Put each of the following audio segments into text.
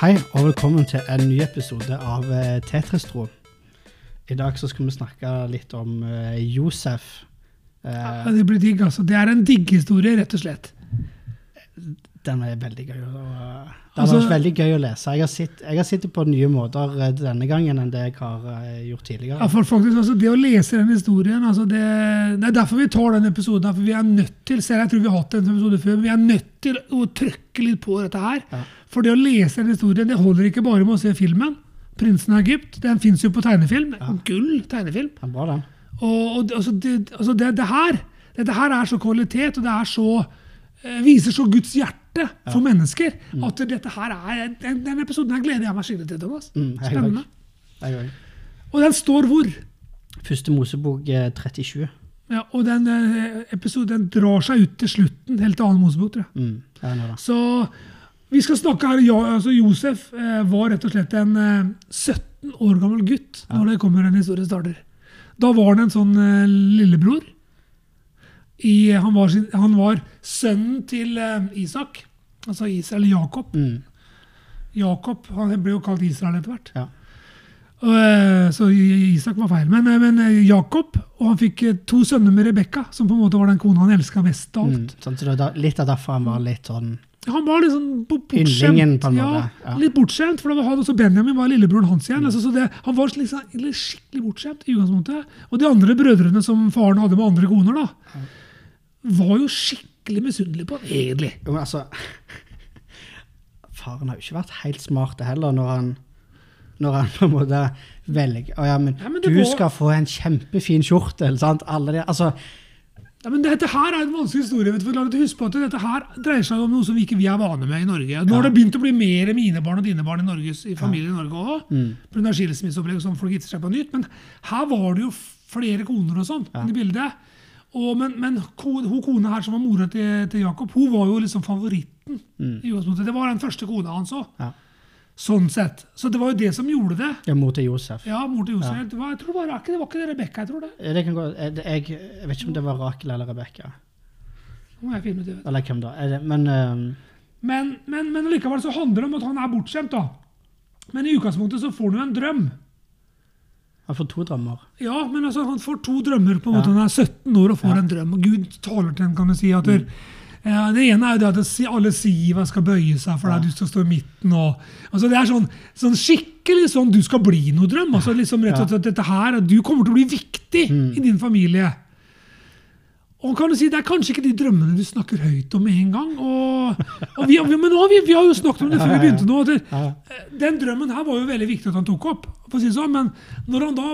Hei og velkommen til en ny episode av eh, Tetris-tro. I dag så skal vi snakke litt om eh, Josef. Eh, Ja, det blir digg, altså. Det er en digghistorie, rett og slett. Den er veldig gøy. Det har Altså- vært veldig gøy å lese. Jeg har sitt, jeg har sittet på nye måter eh, denne gangen enn det jeg har eh, gjort tidligere. Ja, for faktisk, altså, Det å lese den historien altså det, det er derfor vi tar den episoden. for Vi er nødt til selv jeg tror vi har hatt en episode før, men vi er nødt til å trykke litt på dette her. Ja. For det å lese den historien det holder ikke bare med å se filmen. 'Prinsen av Egypt' den fins jo på tegnefilm. Gull tegnefilm. Er bra, den. Og, og altså det, altså det, det her Dette her er så kvalitet, og det er så eh, viser så Guds hjerte for mennesker at dette her er den, den episoden her gleder jeg meg skikkelig til. Thomas. Mm, Spennende. Og den står hvor? Første Mosebok eh, 37. Ja, og den eh, episoden drar seg ut til slutten, helt til annen Mosebok, tror jeg. Mm. Så vi skal snakke her, altså Josef eh, var rett og slett en eh, 17 år gammel gutt når det kommer en historie starter. Da var han en sånn eh, lillebror. I, han, var sin, han var sønnen til eh, Isak, altså Israel Jakob. Mm, Jakob han ble jo kalt Israel etter hvert. ja. Eh, så Isak var feil. Men, eh, men Jakob og han fikk to sønner med Rebekka, som på en måte var den kona han elska mest av alt. Mm, sånn, så da, litt av derfor han var litt sånn Han var litt sånn bortskjemt. Ja, ja. Litt bortskjemt, for han også Benjamin var lillebroren hans Mm. Altså, så det, han var liksom, skikkelig bortskjemt i utgangspunktet. Og de andre brødrene som faren hadde med andre koner, da, var jo skikkelig misunnelig på egentlig. Jo, men altså Faren har jo ikke vært helt smart heller, når han når han på en måte velger Å ja, men, Ja, men du var- skal få en kjempefin kjortel, sant? Alle de, altså, Ja, men dette her er en vanskelig historie. vet du, for huske Husk på at dette her dreier seg om noe som vi ikke vi er vane med i Norge. Nå har det begynt å bli mer mine barn og dine barn i, Norges, i familien i Norge òg. Mm. Pga. skilsmisseopplegg som folk gifter seg på nytt. Men her var det jo flere koner og sånn i bildet. Og, men men hun kona her som var mora til, til Jakob, hun var jo liksom favoritten. i utgangspunktet. Det var den første kona hans òg. Ja. Sånn sett. Så det var jo det som gjorde det. ja, mor til Josef. Ja, mor til Josef. Det var, jeg tror det var, det var ikke det Rebekka, jeg tror det. Det kan gå, eh, jeg, jeg vet ikke om det var Rakel eller Rebekka. Må jeg finne ut det. Eller hvem da. Det, men um... Men, men, men likevel så handler det om at han er bortskjemt. da. Men i utgangspunktet så får han jo en drøm. Han får to drømmer. Ja, men altså, han får to drømmer. på en måte. Ja. Han er 17 år og får en drøm. og Gud taler til ham, kan du si. at ja, det ene er jo det at alle siva skal bøye seg for deg, du skal stå i midten. og altså Det er sånn, sånn skikkelig sånn du skal bli noe drøm. altså liksom rett og slett dette her, Du kommer til å bli viktig i din familie. Og kan du si, Det er kanskje ikke de drømmene du snakker høyt om med en gang. og, og vi, Men nå vi, vi har jo snakket om det før vi begynte nå. det, Den drømmen her var jo veldig viktig at han tok opp. si sånn, Men når han da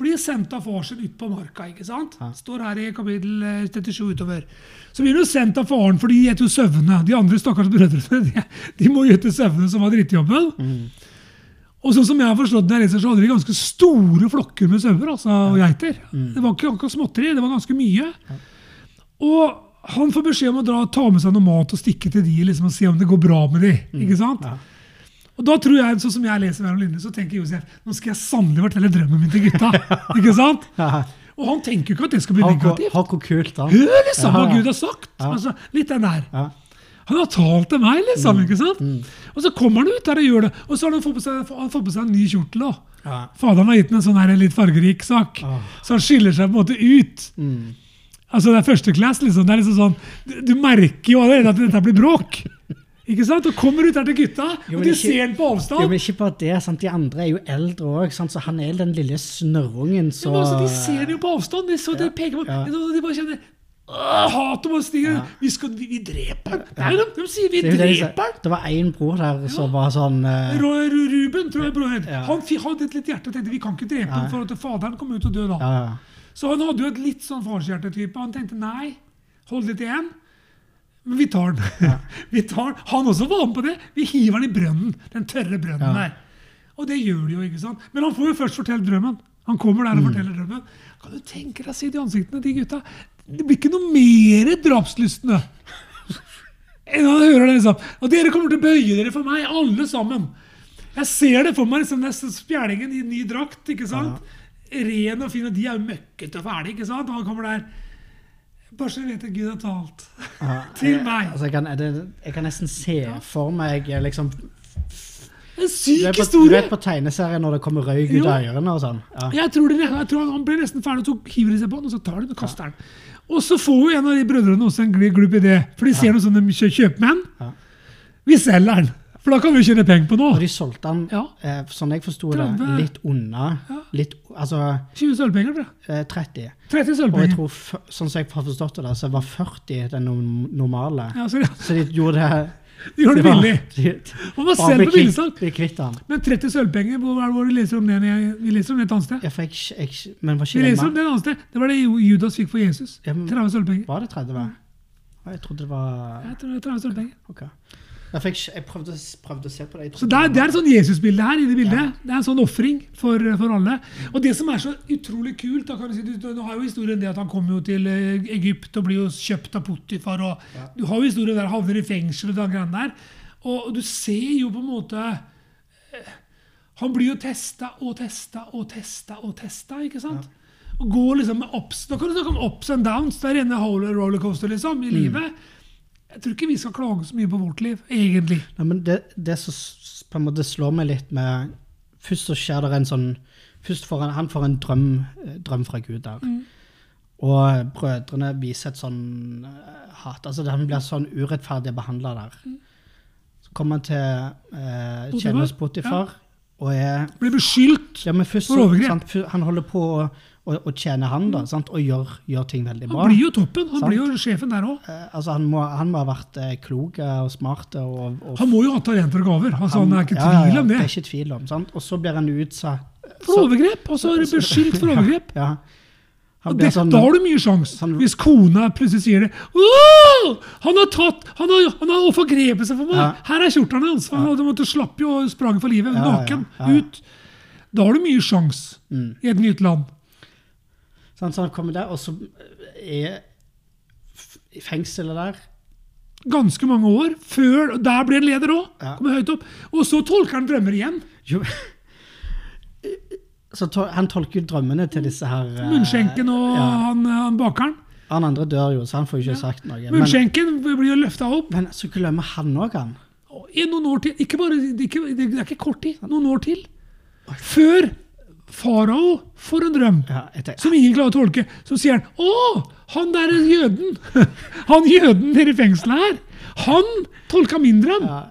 blir sendt av faren ut på marka, ikke sant? står her i kapittel eh, 37 utover, så blir han jo sendt av faren, for de gjeter jo Søvne. De andre stakkars brødrene de, de må gjete Søvne, som var drittjobben. Og sånn som jeg har forstått det, så hadde de ganske store flokker med sauer altså, og geiter. Det var ikke akkurat småtteri, det var ganske mye. Og han får beskjed om å dra, ta med seg noe mat og stikke til de liksom, og se om det går bra med de. ikke sant? Og da tror jeg, sånn som jeg leser mellom linjene, så tenker Josef nå skal jeg sannelig fortelle drømmen min til gutta. ikke sant? Og han tenker jo ikke at det skal bli negativt. hør hvor kult, da. Hør liksom hva Ja, ja. Gud har sagt! Altså, litt den der. Ja. Han har talt til meg, liksom. Mm. ikke sant? Og så kommer han ut der og gjør det. Og så har han fått på seg, fått på seg en ny kjortel. da. Ja. Faderen har gitt ham en sånn her litt fargerik sak. Så han skiller seg på en måte ut. Mm. Altså Det er første class, liksom. Det er liksom sånn, du, merker jo allerede at dette blir bråk. Ikke sant? Og kommer ut der til gutta, Jo, og de ikke- ser den på Jo, men ikke bare det, sant? De andre er jo eldre òg, så han er den lille snørrungen, så Ja, men altså, de ser den jo på avstand. De, så de peker på, ja. de bare kjenner «Åh, Hat og bare stiger. Vi, skal, vi, vi dreper. Nei, de, de sier vi de dreper det var én bror der som var sånn Ru- Ruben, tror jeg broren. Ja. Han hadde et litt hjerte og tenkte vi kan ikke drepe ham for at faderen kommer ut og dø da. ja, ja. Så han hadde jo et litt sånn farshjertetype. Han tenkte nei, hold litt igjen. Men vi tar den. vi tar den. Han også var med på det. Vi hiver den i brønnen. Den tørre brønnen Ja. der. Og det gjør de jo, ikke sant? Men han får jo først fortelle drømmen. Han kommer der og Mm. forteller drømmen. Kan du tenke deg å si det i ansiktene, de gutta? Det blir ikke noe mer drapslystne. enn han hører det liksom. Og dere kommer til å bøye dere for meg, alle sammen. Jeg ser det for meg, liksom, den spjælingen i ny drakt. ikke sant? Ren og fin, og de er jo møkkete og ferdige. ikke sant? Og han kommer der. Bare så du vet at Gud har talt. Ja, Til meg. Altså, jeg, kan, det, jeg kan nesten se for meg liksom En syk du på, du historie! er på tegneserien når det kommer røyk ut av ørene og sånn. Ja. Jeg tror, det, jeg tror Han ble nesten ferdig, og så hiver de seg på den, og så tar de den og kaster den. Og så får jo en av de brødrene også en gl- glubb idé, for de ser noen sånne kjø- kjøpmenn. Ja. Vi selger den, for da kan vi tjene penger på noe. Og de solgte den, Ja. eh, sånn jeg forsto det, litt unna. Ja. Litt, altså 20 sølvpenger, tror jeg. eh, 30. 30 Og jeg tror, sånn som jeg har forstått det, så var 40 den normale. Ja, så Så de gjorde det de gjorde det billig. de- man må selger på billigsalg. Men 30 sølvpenger, hvor er det hvor vi leser om det? Vi leser om det et annet sted. Ja, for jeg, jeg, men var ikke vi leser om det et annet sted. Det var det Judas fikk for Jesus. Ja, men- 30 sølvpenger. Var det 30? Ja, Jeg trodde det var Jeg tror det var 30 sølvpenger. Ok. Ja, jeg, jeg prøvde, prøvde å se på det. Så det er, det er et sånn Jesusbilde her. i Det bildet. Ja. Det er en sånn ofring for, for alle. Og det som er så utrolig kult da kan du si, du, du, har jo historien det at han kommer jo til eh, Egypt og blir jo kjøpt av Potifar. og Ja. Du har jo historien der han havner i fengsel og den greiene der. Og du ser jo på en måte eh, Han blir jo testa og testa og testa og testa, ikke sant? Og går liksom med ups, Da kan du snakke om ups and downs. Det er rene rollercoaster liksom, i livet. Jeg tror ikke vi skal klage så mye på vårt liv, egentlig. Nei, men det, det som på en måte slår meg litt med Først så skjer det en sånn Først får han, han får en drøm, eh, drøm fra Gud der. Mm. Og brødrene viser et sånn eh, hat. Altså Han blir sånn urettferdig behandla der. Mm. Så kommer han til eh, Potifar, tjener hos Potifar og jeg, Blir beskyldt ja, først For overgrep. Han holder på å, å, å tjene han, da, sant, og gjør, gjør ting veldig bra. Han blir jo toppen. Han Sant. blir jo sjefen der òg. Eh, altså, han, han må ha vært eh, klok og smart. Og, og Han må jo ha talenter og gaver. Altså, han er ikke ja, tvil om det. Det er ikke tvil om, sant? Og så blir han utsatt For overgrep! Altså beskyldt for overgrep. Ja. Han Og det, sånn, da har du mye sjanse. sånn- Hvis kona plutselig sier det Han har tatt Han har, han har forgrepet seg for meg! Ja. Her er kjortelen hans! Han ja. måtte slapp jo og sprang for livet. Ja, naken. Ut. Da har du mye sjanse Mm. i et nytt land. Sånn, så han kommer der, og så er i fengselet der Ganske mange år. Før, Der blir han leder òg. Kommer høyt opp. Og så tolker han drømmer igjen. jo, Så to, han tolker jo drømmene til disse her uh, Munnskjenken og ja. han, han bakeren. Han andre dør jo, så han får jo ikke sagt noe. Men, Munnskjenken blir jo løfta opp. men så glemmer han òg han. I noen år til. Ikke bare, ikke, det er ikke kort tid. Noen år til. Før farao får en drøm Ja, tenker, som ingen klarer å tolke, så sier han Å, han der er jøden! Han jøden nede i fengselet her! Han tolka min drøm! ja,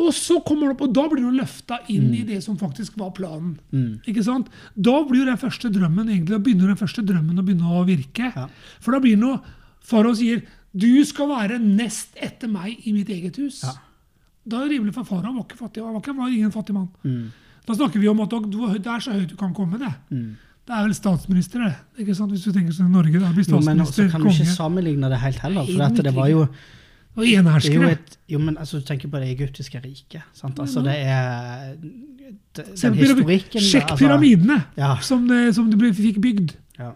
Og så kommer det opp, og da blir du løfta inn i det som faktisk var planen. mm, Ikke sant? Da blir jo den første drømmen egentlig, da begynner den første drømmen å begynne å virke. Ja. For da blir det noe Farao sier du skal være nest etter meg i mitt eget hus. Ja. Da er det rimelig for farao var ikke fattig, han var, ikke, var ingen fattig mann. mm, Da snakker vi om at du, det er så høyt du kan komme. det. mm. Det er vel statsminister, det. ikke sant? Hvis du tenker sånn i Norge, da blir statsminister Jo, men også kan du ikke sammenligne det helt heller. For det var jo Og er jo et, jo, men altså, du tenker på det egyptiske riket. Sant? Altså, det er det, Den historikken Sjekk altså, pyramidene Ja. som, det, som det fikk bygd. Ja.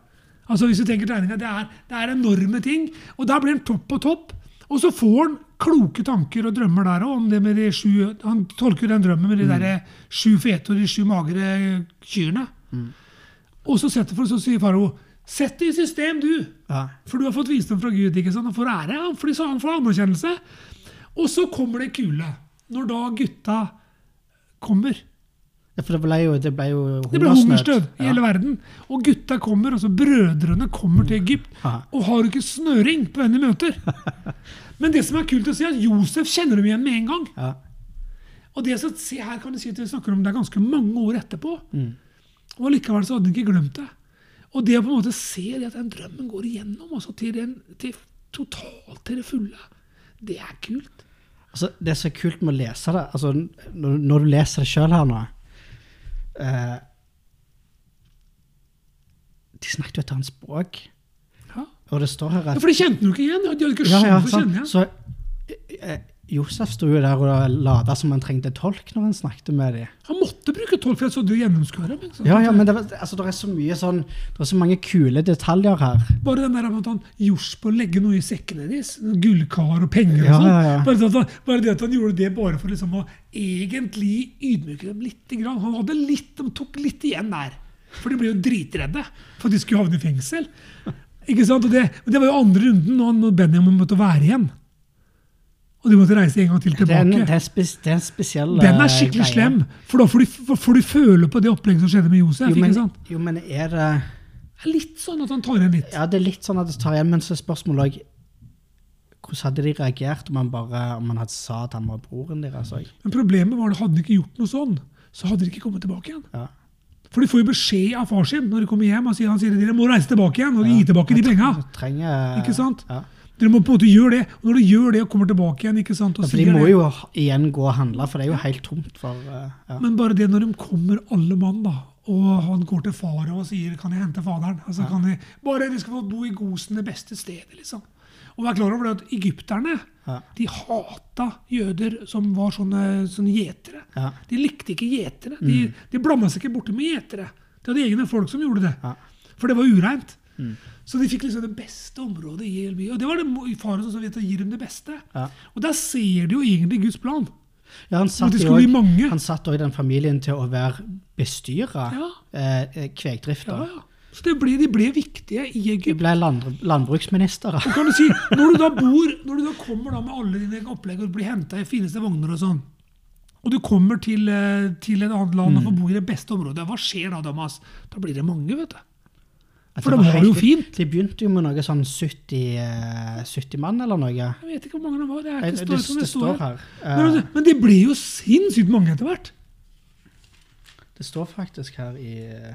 Altså hvis du tenker tegninga, det, det er enorme ting. Og der blir han topp på topp. Og så får han kloke tanker og drømmer der òg, om det med de sju Han tolker den drømmen med de der sju fete og de sju magre kyrne. Og så, setter, for, så sier farao Sett det i system, du! Ja. For du har fått visdom fra Gud. ikke sant? og får ære, han så han får anerkjennelse. Og så kommer det kule. Når da gutta kommer. ja, for det ble jo, det ble jo Det ble hungersnød i Ja. hele verden. Og gutta kommer, altså brødrene kommer til Egypt og har ikke snøring på hvem de møter. Men det som er kult å si, er at Josef kjenner dem igjen med en gang. Ja. Og det se her kan du si at vi snakker om det er ganske mange år etterpå. Mm. Og likevel så hadde han ikke glemt det. Og det å på en måte se det at den drømmen går igjennom altså til, den, til totalt til det fulle, det er kult. Altså, det er så kult med å lese det. Altså, når, når du leser det sjøl her nå eh, De snakket jo et annet språk. Ja. Og det står her Ja, for de kjente den jo ikke igjen. De hadde ikke Ja, ja, til å kjenne igjen. Så eh, Josef sto jo der og lada som han trengte tolk når han snakket med dem. Han måtte bruke tolk, for jeg så det jo gjennomskue dem. Ja, ja, men det, var, altså, det er så mye sånn Det er så mange kule detaljer her. Bare den der med at han gjorde på å legge noe i sekkene deres. Gullkar og penger og Ja, sånn. ja, ja. Bare, det han, bare det at han gjorde det bare for liksom å egentlig ydmyke dem. Grann. Han hadde litt, de tok litt igjen der. For de ble jo dritredde for at de skulle havne i fengsel. Ikke sant? Og det, det var jo andre runden når Benjamin måtte være igjen. Og de måtte reise en gang til tilbake. det er en, spes, det er Den er eh, skikkelig greie. slem, for da får du, får du føle på det opplegget som skjedde med Josef. Jo men, ikke sant? jo, men er det Det er litt sånn at han tar igjen litt. Ja, det er litt sånn at det tar igjen, men så er spørsmålet òg Hvordan hadde de reagert om han bare om han hadde sa at han var broren deres òg? Men problemet var at hadde de ikke gjort noe sånn, så hadde de ikke kommet tilbake igjen. Ja. For de får jo beskjed av far sin når de kommer hjem. Han sier, han sier dere må reise tilbake igjen og gi tilbake de penga. Trenger Ikke sant? Ja. Dere må på en måte gjøre det. Og når du gjør det og kommer tilbake igjen ikke sant, og Ja, for de må det, jo igjen gå og handle, for det er jo helt tomt for eh, ja. Men bare det når de kommer alle mann, da, og han går til fara og sier 'kan jeg hente faderen'? Altså, kan jeg, bare de skal få bo i Gosen, det beste stedet, liksom. Og vær klar over det at egypterne Ja. de hata jøder som var sånne, sånne gjetere. Ja. De likte ikke gjetere. De, de blanda seg ikke borti med gjetere. De hadde egne folk som gjorde det. Ja. For det var ureint. Så de fikk liksom det beste området i hele byen. Og det var det faren som vet å gir dem det beste. Ja. Og der ser du jo egentlig Guds plan. Ja, han satt også- òg den familien til å være bestyra Ja. eh, eh, kvegdrifta. Ja, ja. Så det ble, de ble viktige i De ble land, landbruksministre. Og kan du si, Når du da bor, når du da kommer da med alle dine opplegg og blir henta i fineste vogner og sånn, og du kommer til, eh, til et annet land og Mm. får bo i det beste området, hva skjer da, Damas? Da blir det mange, vet du. For har det jo fint. De begynte jo med noe sånn 70, eh, 70 mann eller noe. Jeg vet ikke hvor mange det var. Det, er ikke det, som det står her. Men, Eh, altså, men det ble jo sinnssykt mange etter hvert. Det står faktisk her i eh,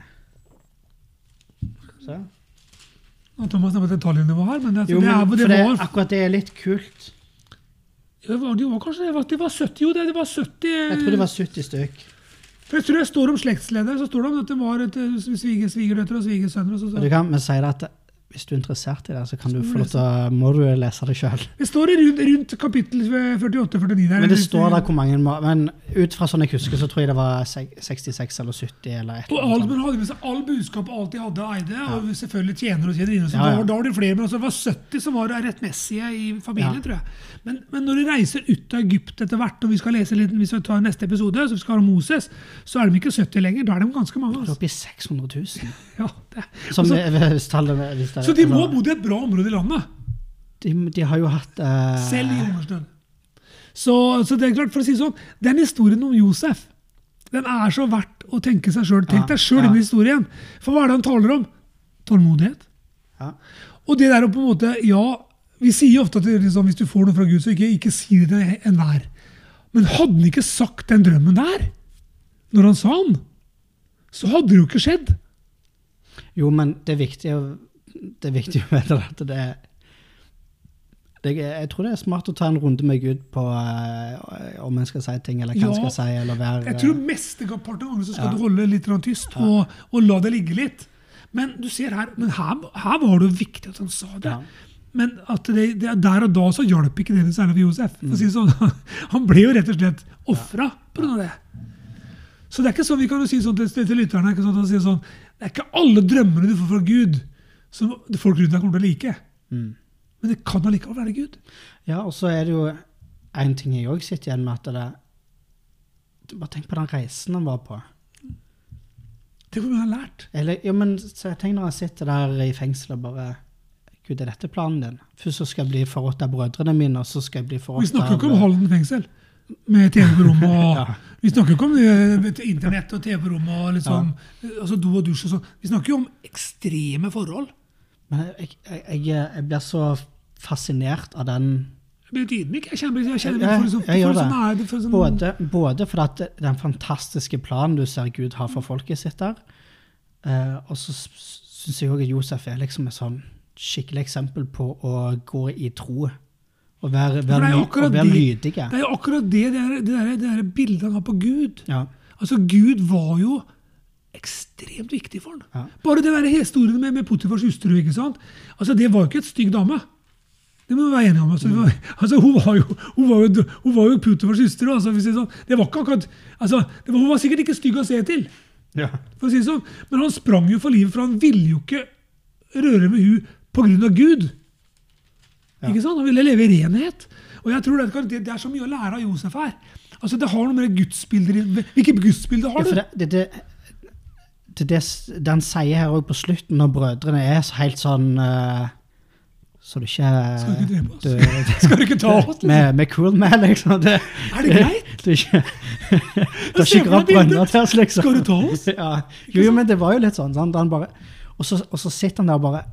Se. Nå, Thomas på detaljnivå her, men det, altså, Jo, det, er, det, det, var, akkurat det er litt kult. det, var, det var kanskje det var, det var 70, jo, det, det var 70 Jeg tror det var 70 stykk. For jeg tror det står om slektsledere, så står det om at det var et sviger, svigerdøtre og svigersønner. du kan, vi si at hvis du er interessert i det, så kan du få lov til må du lese det sjøl. Det står rundt, rundt kapittel 48-49 der. Men det står der hvor mange Men ut fra sånn jeg husker, så tror jeg det var 66 eller 70 eller et Og Almen hadde med seg all budskap alt de hadde eide, eide, og selvfølgelig tjenere og tjenerinner. Ja, ja. da, var det flere, men altså, det var 70 som var rettmessige i familien, Ja. tror jeg. Men, men når de reiser ut av Egypt etter hvert, og vi skal lese litt, hvis vi tar neste episode, så vi skal ha Moses, så er de ikke 70 lenger, da er de ganske mange. Altså. i 600 000. Ja, det. Som Også, det, så de må ha bodd i et bra område i landet, de, de har jo hatt uh, selv i hungersnød. Så, så det er klart, for å si sånn, den historien om Josef, den er så verdt å tenke seg sjøl. Tenk deg sjøl ja. inn i historien. For hva er det han taler om? Tålmodighet. ja. Og det der å på en måte, ja, Vi sier jo ofte at liksom, hvis du får noe fra Gud, så ikke, ikke si det til enhver. Men hadde han ikke sagt den drømmen der, når han sa den, så hadde det jo ikke skjedd. Jo, men det er viktig å, det er viktig å vite at det er det, Jeg tror det er smart å ta en runde med Gud på uh, om en skal si ting, eller hva en Ja, skal si, eller være Jeg tror mesteparten av gangene skal Ja. du holde litt tyst og, og la det ligge litt. Men du ser her, men her, her var det jo viktig at han sa det. Men at det, det, der og da så hjalp ikke det særlig for Josef. For si Mm. sånn. Han ble jo rett og slett ofra pga. det. Så det er ikke sånn vi kan jo si sånn til, til lytterne ikke sånn, at si sånn, Det er ikke alle drømmene du får fra Gud, som folk rundt deg kommer til å like. Mm. Men det kan allikevel være Gud. Ja, og så er det jo en ting jeg òg sitter igjen med, at det er Bare tenk på den reisen han var på. Tenk hvor mye han har lært. Eller, ja, men så Tenk når han sitter der i fengsel og bare Gud, er dette planen din? Først så skal jeg bli forrådt av brødrene mine, og så skal jeg bli forrådt Vi snakker jo ikke om Holden fengsel. Med TV på rommet og Ja. Vi snakker ikke om eh, internett og TV på rommet og liksom, altså do og dusj og sånn. Vi snakker jo om ekstreme forhold. Men jeg, jeg, jeg, jeg blir så fascinert av den blir ydmyk. Jeg kjenner, jeg kjenner Ja, for, for, det. sånn det for sånn, Både, både fordi den fantastiske planen du ser Gud har for folket sitt der, eh, og så syns jeg òg at Josef er liksom et sånn skikkelig eksempel på å gå i tro. Og være, være, være, være det- lydige. Det er jo akkurat det, det, er, det, er, det er bildet han har på Gud. Ja. Altså, Gud var jo ekstremt viktig for han. Ja. Bare det der historien med, med Potifars hustru, ikke sant? Altså, det var jo ikke et stygg dame. Det må vi være enige om. Altså, var, altså, hun, var jo, hun, var jo, hun var jo Putifars hustru. Altså, det, det var ikke akkurat, altså, det var, hun var sikkert ikke stygg å se til. for å si det sånn. Men han sprang jo for livet, for han ville jo ikke røre med hun av Gud. Ikke sant? Han ville leve i renhet. Og jeg tror det, det, er så mye å lære av Josef her. Altså, Det har noe med gudsbilder Hvilke gudsbilder Ja, har du? det, det, det, det, det, han sier her òg på slutten, når brødrene er så helt sånn uh, så du ikke Skal du ikke drepe oss? Du, Skal du ikke ta oss? liksom? med, med cool man, liksom. Det, Er det greit? Du ikke, du har ikke for grav brønner til oss, liksom. Skal du ta oss? Ja. Jo, jo, men det var jo litt sånn. sånn bare, og, så, og så sitter han der og bare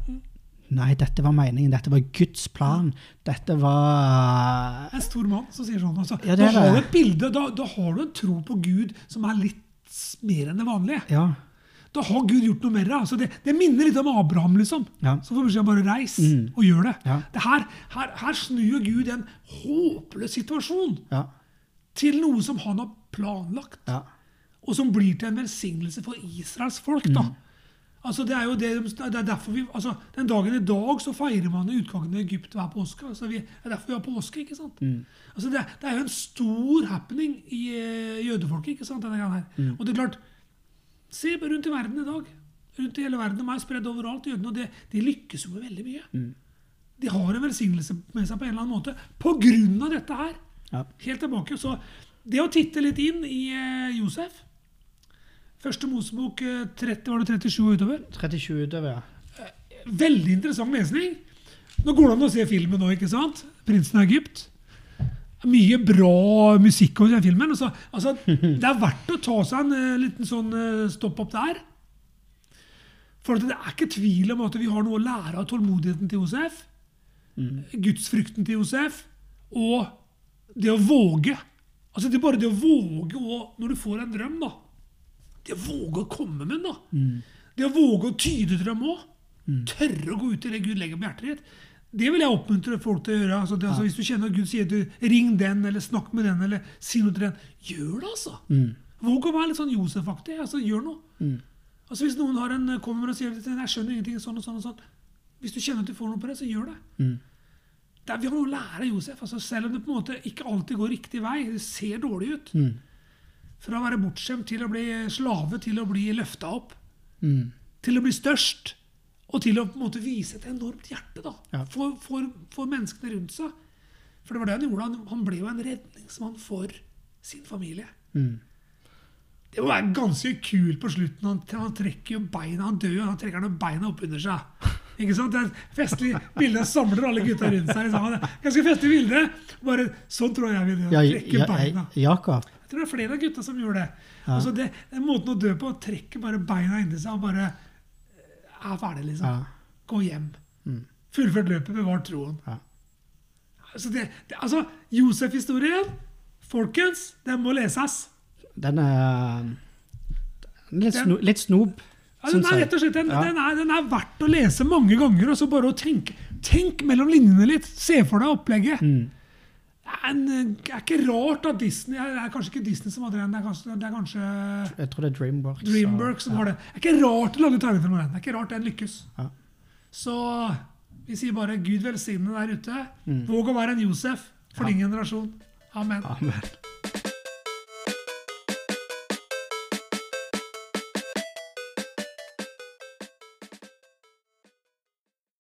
Nei, dette var meningen. Dette var Guds plan. Dette var En stor mann som sier sånn. Altså. Ja, da har du et bilde, da, da har du en tro på Gud som er litt mer enn det vanlige. Ja. Da har Gud gjort noe mer. Altså det, det minner litt om Abraham. liksom. Ja. Så får beskjed om bare reis Mm. og gjør det. Det her, her, her snur Gud en håpløs situasjon Ja. til noe som han har planlagt, Ja. og som blir til en velsignelse for Israels folk. da. Altså det er jo det, det er derfor vi, altså Den dagen i dag så feirer man utgangen av Egypt hver påske. altså vi, Det er derfor vi har påske. ikke sant? Altså det, det er jo en stor happening i eh, jødefolket. ikke sant, denne gangen her. Og det er klart, Se rundt i verden i dag. Rundt i hele verden, De er spredd overalt, jødene, og det, de lykkes jo med veldig mye. De har en velsignelse med seg på en eller annen måte på grunn av dette her. Ja. Helt tilbake. Så det å titte litt inn i eh, Josef Første Mosebok eh, 30, var det 37 utover. 37 utover, ja. Veldig interessant lesning. Nå går det an å se filmen nå, ikke sant? 'Prinsen av Egypt'. Mye bra musikk over den filmen. Altså, altså, det er verdt å ta seg en uh, liten sånn uh, stopp opp der. For det er ikke tvil om at vi har noe å lære av tålmodigheten til Josef, gudsfrykten til Josef, og det å våge. Altså det er bare det å våge å, når du får en drøm, da. Det å våge å komme med den, da. Det å våge å tyde drøm òg. Tørre å gå ut i det Gud legger på hjertet ditt. Det vil jeg oppmuntre folk til å gjøre. Altså, det, altså, hvis du kjenner at Gud sier du, 'ring den', eller 'snakk med den', eller 'si noe til den', gjør det, altså. Våg å være litt sånn Josef-aktig. Altså, gjør noe. Altså, hvis noen har en, kommer og sier at 'jeg skjønner ingenting', sånn og sånn og sånn, hvis du kjenner at du får noe på det, så gjør det. det er, vi har noe å lære Josef. Altså, selv om det på en måte ikke alltid går riktig vei, det ser dårlig ut. Fra å være bortskjemt til å bli slave, til å bli løfta opp, Mm. til å bli størst, og til å på en måte vise et enormt hjerte da, Ja. for, for, for menneskene rundt seg. For det var det han gjorde. Han, han ble jo en redningsmann for sin familie. Mm. Det må være ganske kult på slutten. Han, han trekker jo beina, han dør jo, han trekker han beina opp under seg. Ikke sant? Det er et festlig bilde. Han samler alle gutta rundt seg. Liksom. Ganske festlig bilde. Bare, sånn tror jeg vi gjør. Ja, Trekker ja, beina. Jakob. Jeg tror det er flere av gutta som gjør det. Altså det den måten å dø på, trekker bare beina inni seg og bare eh, er ferdig, liksom. Ja. Gå hjem. Fullført løpet, bevart troen. Ja. Altså, det, det, altså Josef-historien, folkens, den må leses. Den er er litt, Den- sno, litt snob, Ja, den er rett og slett den, Ja. den, er, den er verdt å lese mange ganger. og så bare å tenke, tenk mellom linjene litt. Se for deg opplegget. Mm. En, eh, det er ikke rart at Disney Det er kanskje ikke Disney som hadde den, det er kanskje, det er kanskje Jeg tror det er Dreamworks. Dreamworks som ja. har det. Det er ikke rart å lage tegnefilm av den. Det er ikke rart den lykkes. Ja. Så vi sier bare Gud velsigne der ute. Mm. Våg å være en Josef for din generasjon. Amen. Amen.